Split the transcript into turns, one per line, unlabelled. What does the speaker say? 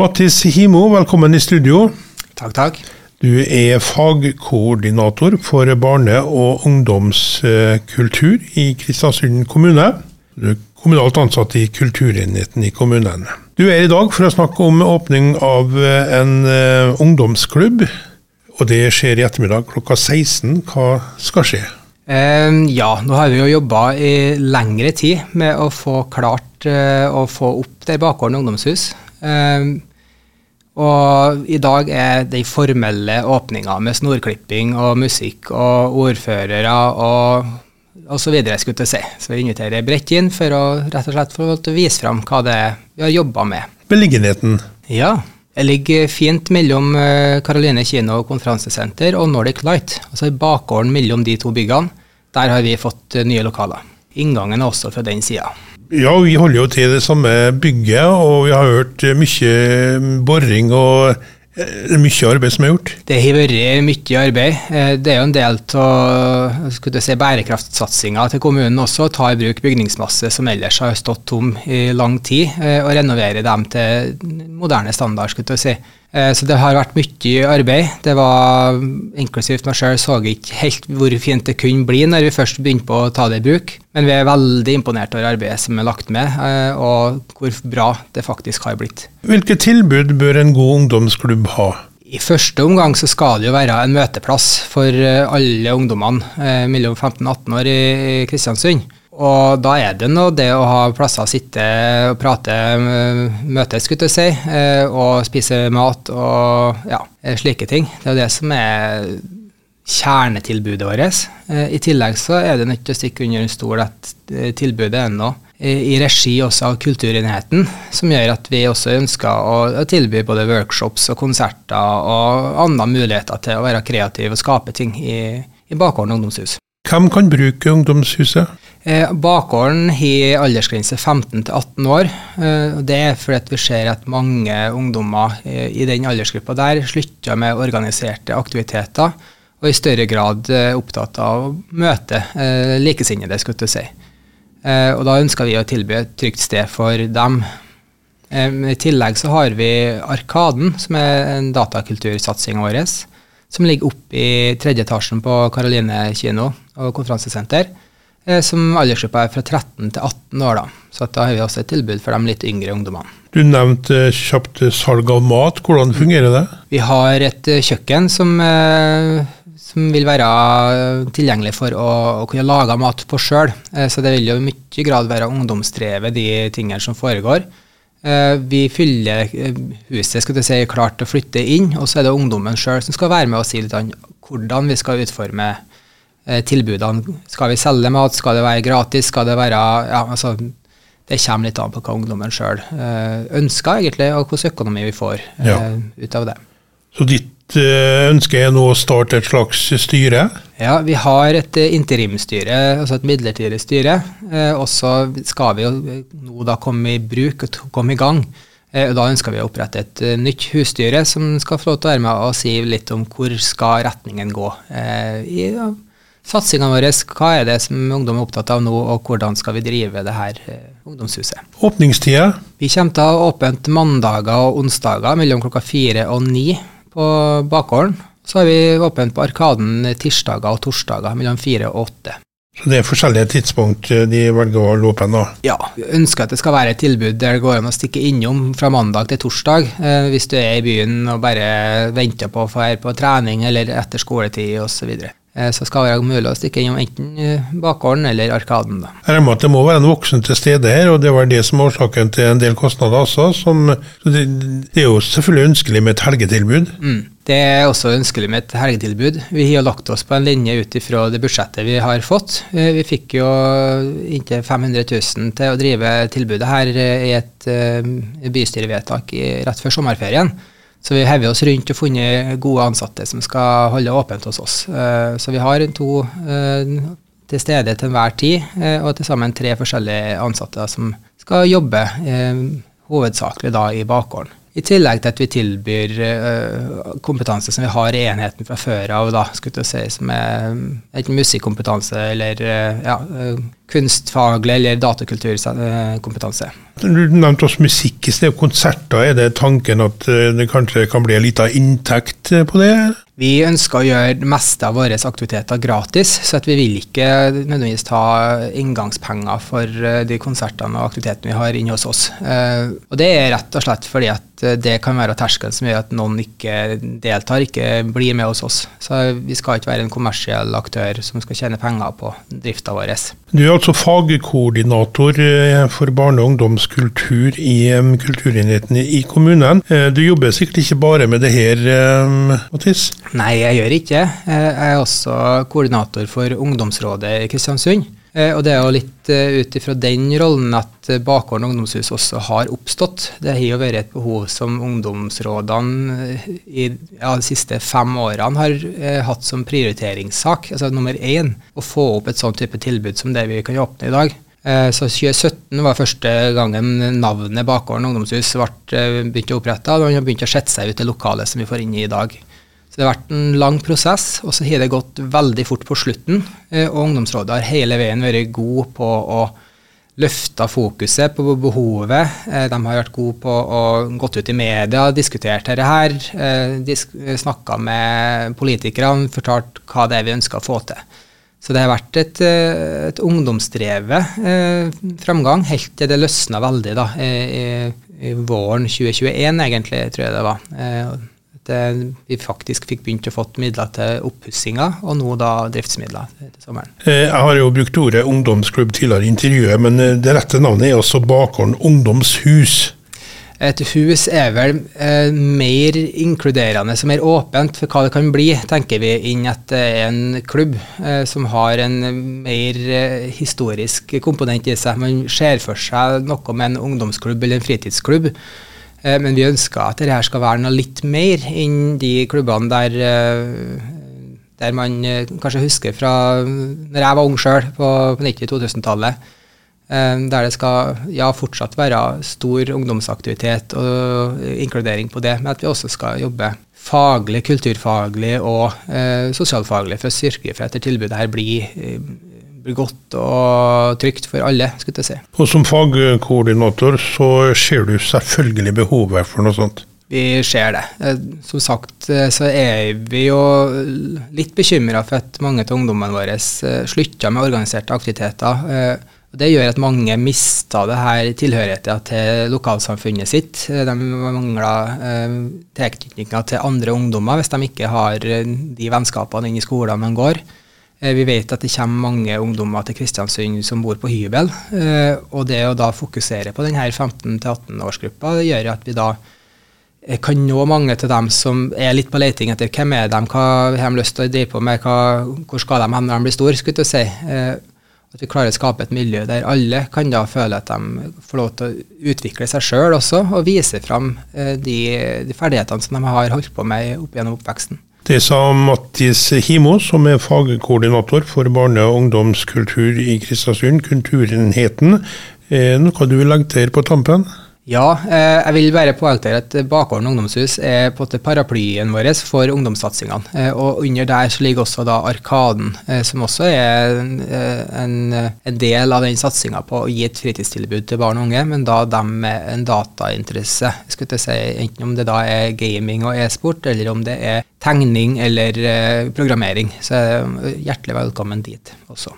Mattis Himo, velkommen i studio.
Takk, takk.
Du er fagkoordinator for barne- og ungdomskultur i Kristiansund kommune. Du er kommunalt ansatt i kulturenheten i kommunen. Du er i dag for å snakke om åpning av en uh, ungdomsklubb. Og det skjer i ettermiddag klokka 16. Hva skal skje?
Ja, nå har vi jo jobba i lengre tid med å få klart uh, å få opp det Bakgården ungdomshus. Ehm, og i dag er den formelle åpninga med snorklipping og musikk og ordførere og osv. skulle jeg si. Så vi inviterer bredt inn for å rett og slett for å vise fram hva det er vi har jobba med.
Beliggenheten?
Ja. Jeg ligger fint mellom Karoline eh, kino og konferansesenter og Nordic Light. Altså i bakgården mellom de to byggene. Der har vi fått eh, nye lokaler. Inngangen er også fra den sida.
Ja, vi holder jo til det samme bygget, og vi har hørt mye boring og er mye arbeid som er gjort?
Det har vært mye arbeid. Eh, det er jo en del av si, bærekraftsatsinga til kommunen også, å ta i bruk bygningsmasse som ellers har stått tom i lang tid, eh, og renovere dem til moderne standard. skulle jeg si. Eh, så det har vært mye arbeid. Det var, Inklusivt meg sjøl så ikke helt hvor fint det kunne bli når vi først begynte på å ta det i bruk. Men vi er veldig imponert over arbeidet som er lagt med, og hvor bra det faktisk har blitt.
Hvilke tilbud bør en god ungdomsklubb ha?
I første omgang så skal det jo være en møteplass for eh, alle ungdommene eh, mellom 15 og 18 år i Kristiansund. Og da er det nå det å ha plasser å sitte og prate, eh, møtes, skulle jeg si, eh, og spise mat og ja, slike ting. Det er jo det som er kjernetilbudet vårt. I tillegg så er det nødt til å stikke under en stol at tilbudet ennå i regi også av Kulturenheten, som gjør at vi også ønsker å tilby både workshops og konserter og andre muligheter til å være kreativ og skape ting i, i Bakgården ungdomshus.
Hvem kan bruke ungdomshuset?
Eh, Bakgården har aldersgrense 15 til 18 år. Eh, det er fordi vi ser at mange ungdommer eh, i den aldersgruppa der slutter med organiserte aktiviteter, og i større grad er opptatt av å møte eh, likesinnede, skulle jeg si. Eh, og da ønsker vi å tilby et trygt sted for dem. Eh, I tillegg så har vi Arkaden, som er en datakultursatsing vår, som ligger oppe i tredje etasjen på Karoline kino og konferansesenter. Eh, som aldersgruppa er fra 13 til 18 år. da. Så da har vi også et tilbud for de litt yngre ungdommene.
Du nevnte kjapt salg av mat. Hvordan fungerer det?
Vi har et kjøkken som som vil være tilgjengelig for å, å kunne lage mat på sjøl. Eh, så det vil jo i mye grad være ungdomsdrevet, de tingene som foregår. Eh, vi fyller eh, huset skal du si, klart til å flytte inn, og så er det ungdommen sjøl som skal være med og si litt om hvordan vi skal utforme tilbudene. Skal vi selge mat, skal det være gratis, skal det være ja, altså, Det kommer litt an på hva ungdommen sjøl ønsker, egentlig, og hvilken økonomi vi får ja. ut av det.
Så ditt ønske er nå å starte et slags styre?
Ja, vi har et eh, interimstyre, altså et midlertidig styre. Eh, og så skal vi jo nå da komme i bruk og komme i gang. Og da ønsker vi å opprette et nytt husstyre som skal få lov til å være med og si litt om hvor skal retningen gå i ja, satsingene vår. Hva er det som ungdom er opptatt av nå, og hvordan skal vi drive det her ungdomshuset.
Åpningstida?
Vi kommer til å ha åpent mandager og onsdager mellom klokka fire og ni på bakgården. Så har vi åpent på Arkaden tirsdager og torsdager mellom fire og åtte.
Så det er forskjellige tidspunkt de velger å holde åpent da?
Ja, vi ønsker at det skal være et tilbud der det går an å stikke innom fra mandag til torsdag, eh, hvis du er i byen og bare venter på å få være på trening eller etter skoletid osv. Eh, så skal det være mulig å stikke innom enten eh, bakgården eller Arkaden. Da.
Jeg regner med at det må være en voksen til stede her, og det var det som er årsaken til en del kostnader også. Som, det, det, er jo selvfølgelig ønskelig med et helgetilbud.
Mm. Det er også ønskelig med et helgetilbud. Vi har lagt oss på en linje ut ifra det budsjettet vi har fått. Eh, vi fikk jo inntil 500 000 til å drive tilbudet her i et bystyrevedtak rett før sommerferien. Så vi hever oss rundt og funnet gode ansatte som skal holde åpent hos oss. Eh, så vi har to eh, til stede til enhver tid, eh, og til sammen tre forskjellige ansatte som skal jobbe hovedsakelig da i bakgården. I tillegg til at vi tilbyr kompetanse som vi har i enheten fra før av, da, skulle si, som er enten musikkompetanse eller ja, kunstfaglig eller datakulturkompetanse.
Du nevnte også musikk i sted, konserter. Er det tanken at det kanskje kan bli en liten inntekt på det?
Vi ønsker å gjøre det meste av våre aktiviteter gratis, så vi vil ikke nødvendigvis ta inngangspenger for de konsertene og aktivitetene vi har inne hos oss. Og det er rett og slett fordi at Eh, det kan være terskelen som gjør at noen ikke deltar, ikke blir med hos oss. Så vi skal ikke være en kommersiell aktør som skal tjene penger på drifta vår.
Du er altså fagkoordinator eh, for barne- og ungdomskultur i kulturenheten i kommunen. Eh, du jobber sikkert ikke bare med det her, Mathis?
Nei, jeg gjør ikke. Jeg er også koordinator for ungdomsrådet i Kristiansund. Eh, og det er jo litt eh, ut ifra den rollen at eh, Bakgården ungdomshus også har oppstått. Det har jo vært et behov som ungdomsrådene i ja, de siste fem årene har hatt som prioriteringssak, altså nummer én, å få opp et sånt type tilbud som det vi kan åpne i dag. Så 2017 var første gangen navnet Bakgården ungdomshus ble begynt å opprette, og man har begynt å sette seg ut det lokalet som vi får inn i i dag. Så det har vært en lang prosess, og så har det gått veldig fort på slutten. Eh, og Ungdomsrådet har hele veien vært god på å løfte fokuset på behovet. Eh, de har vært gode på å gått ut i media, diskutert dette her, eh, snakka med politikerne, fortalt hva det er vi ønsker å få til. Så det har vært et, et ungdomsdrevet framgang, helt til det løsna veldig da, i, i, våren 2021, egentlig, tror jeg det var eh, vi faktisk fikk begynt å få midler til oppussinga, og nå da driftsmidler til sommeren.
Eh, jeg har jo brukt ordet ungdomsklubb tidligere i intervjuet, men eh, det rette navnet er også Bakgården ungdomshus.
Et hus er vel eh, mer inkluderende, så mer åpent for hva det kan bli, tenker vi, inn at det er en klubb eh, som har en mer eh, historisk komponent i seg. Man ser for seg noe med en ungdomsklubb eller en fritidsklubb Eh, men vi ønsker at dette skal være noe litt mer enn de klubbene der, eh, der man eh, kanskje husker fra når jeg var ung sjøl på, på 90-2000-tallet. Der det skal ja, fortsatt være stor ungdomsaktivitet og inkludering på det, men at vi også skal jobbe faglig, kulturfaglig og eh, sosialfaglig for å styrke for at tilbudet her blir blir godt og trygt for alle. skulle jeg si.
Og Som fagkoordinator så ser du selvfølgelig behovet for noe sånt?
Vi ser det. Eh, som sagt eh, så er vi jo litt bekymra for at mange av ungdommene våre eh, slutter med organiserte aktiviteter. Det gjør at mange mister det her tilhørigheten til lokalsamfunnet sitt. De mangler tilknytninga til andre ungdommer hvis de ikke har de vennskapene inne i skolen man går. Eh, vi vet at det kommer mange ungdommer til Kristiansund som bor på hybel. Eh, og det å da fokusere på denne 15-18-årsgruppa gjør at vi da eh, kan nå mange til dem som er litt på leting etter hvem er de, hva har de lyst til å drive på med, hva, hvor skal de hen når de blir store. skulle jeg si. At vi klarer å skape et miljø der alle kan da føle at de får lov til å utvikle seg sjøl også, og vise fram de, de ferdighetene som de har holdt på med opp gjennom oppveksten.
Det sa Mattis Himo, som er fagkoordinator for barne- og ungdomskultur i Kristiansund, Kulturenheten. Noe du vil legge til på tampen?
Ja, eh, jeg vil bare poengtere at Bakgården ungdomshus er på paraplyen vår for ungdomssatsingene. Eh, og under der så ligger også da Arkaden, eh, som også er en, en del av den satsinga på å gi et fritidstilbud til barn og unge, men da dem med en datainteresse. Skulle jeg si, enten om det da er gaming og e-sport, eller om det er tegning eller programmering. Så hjertelig velkommen dit også.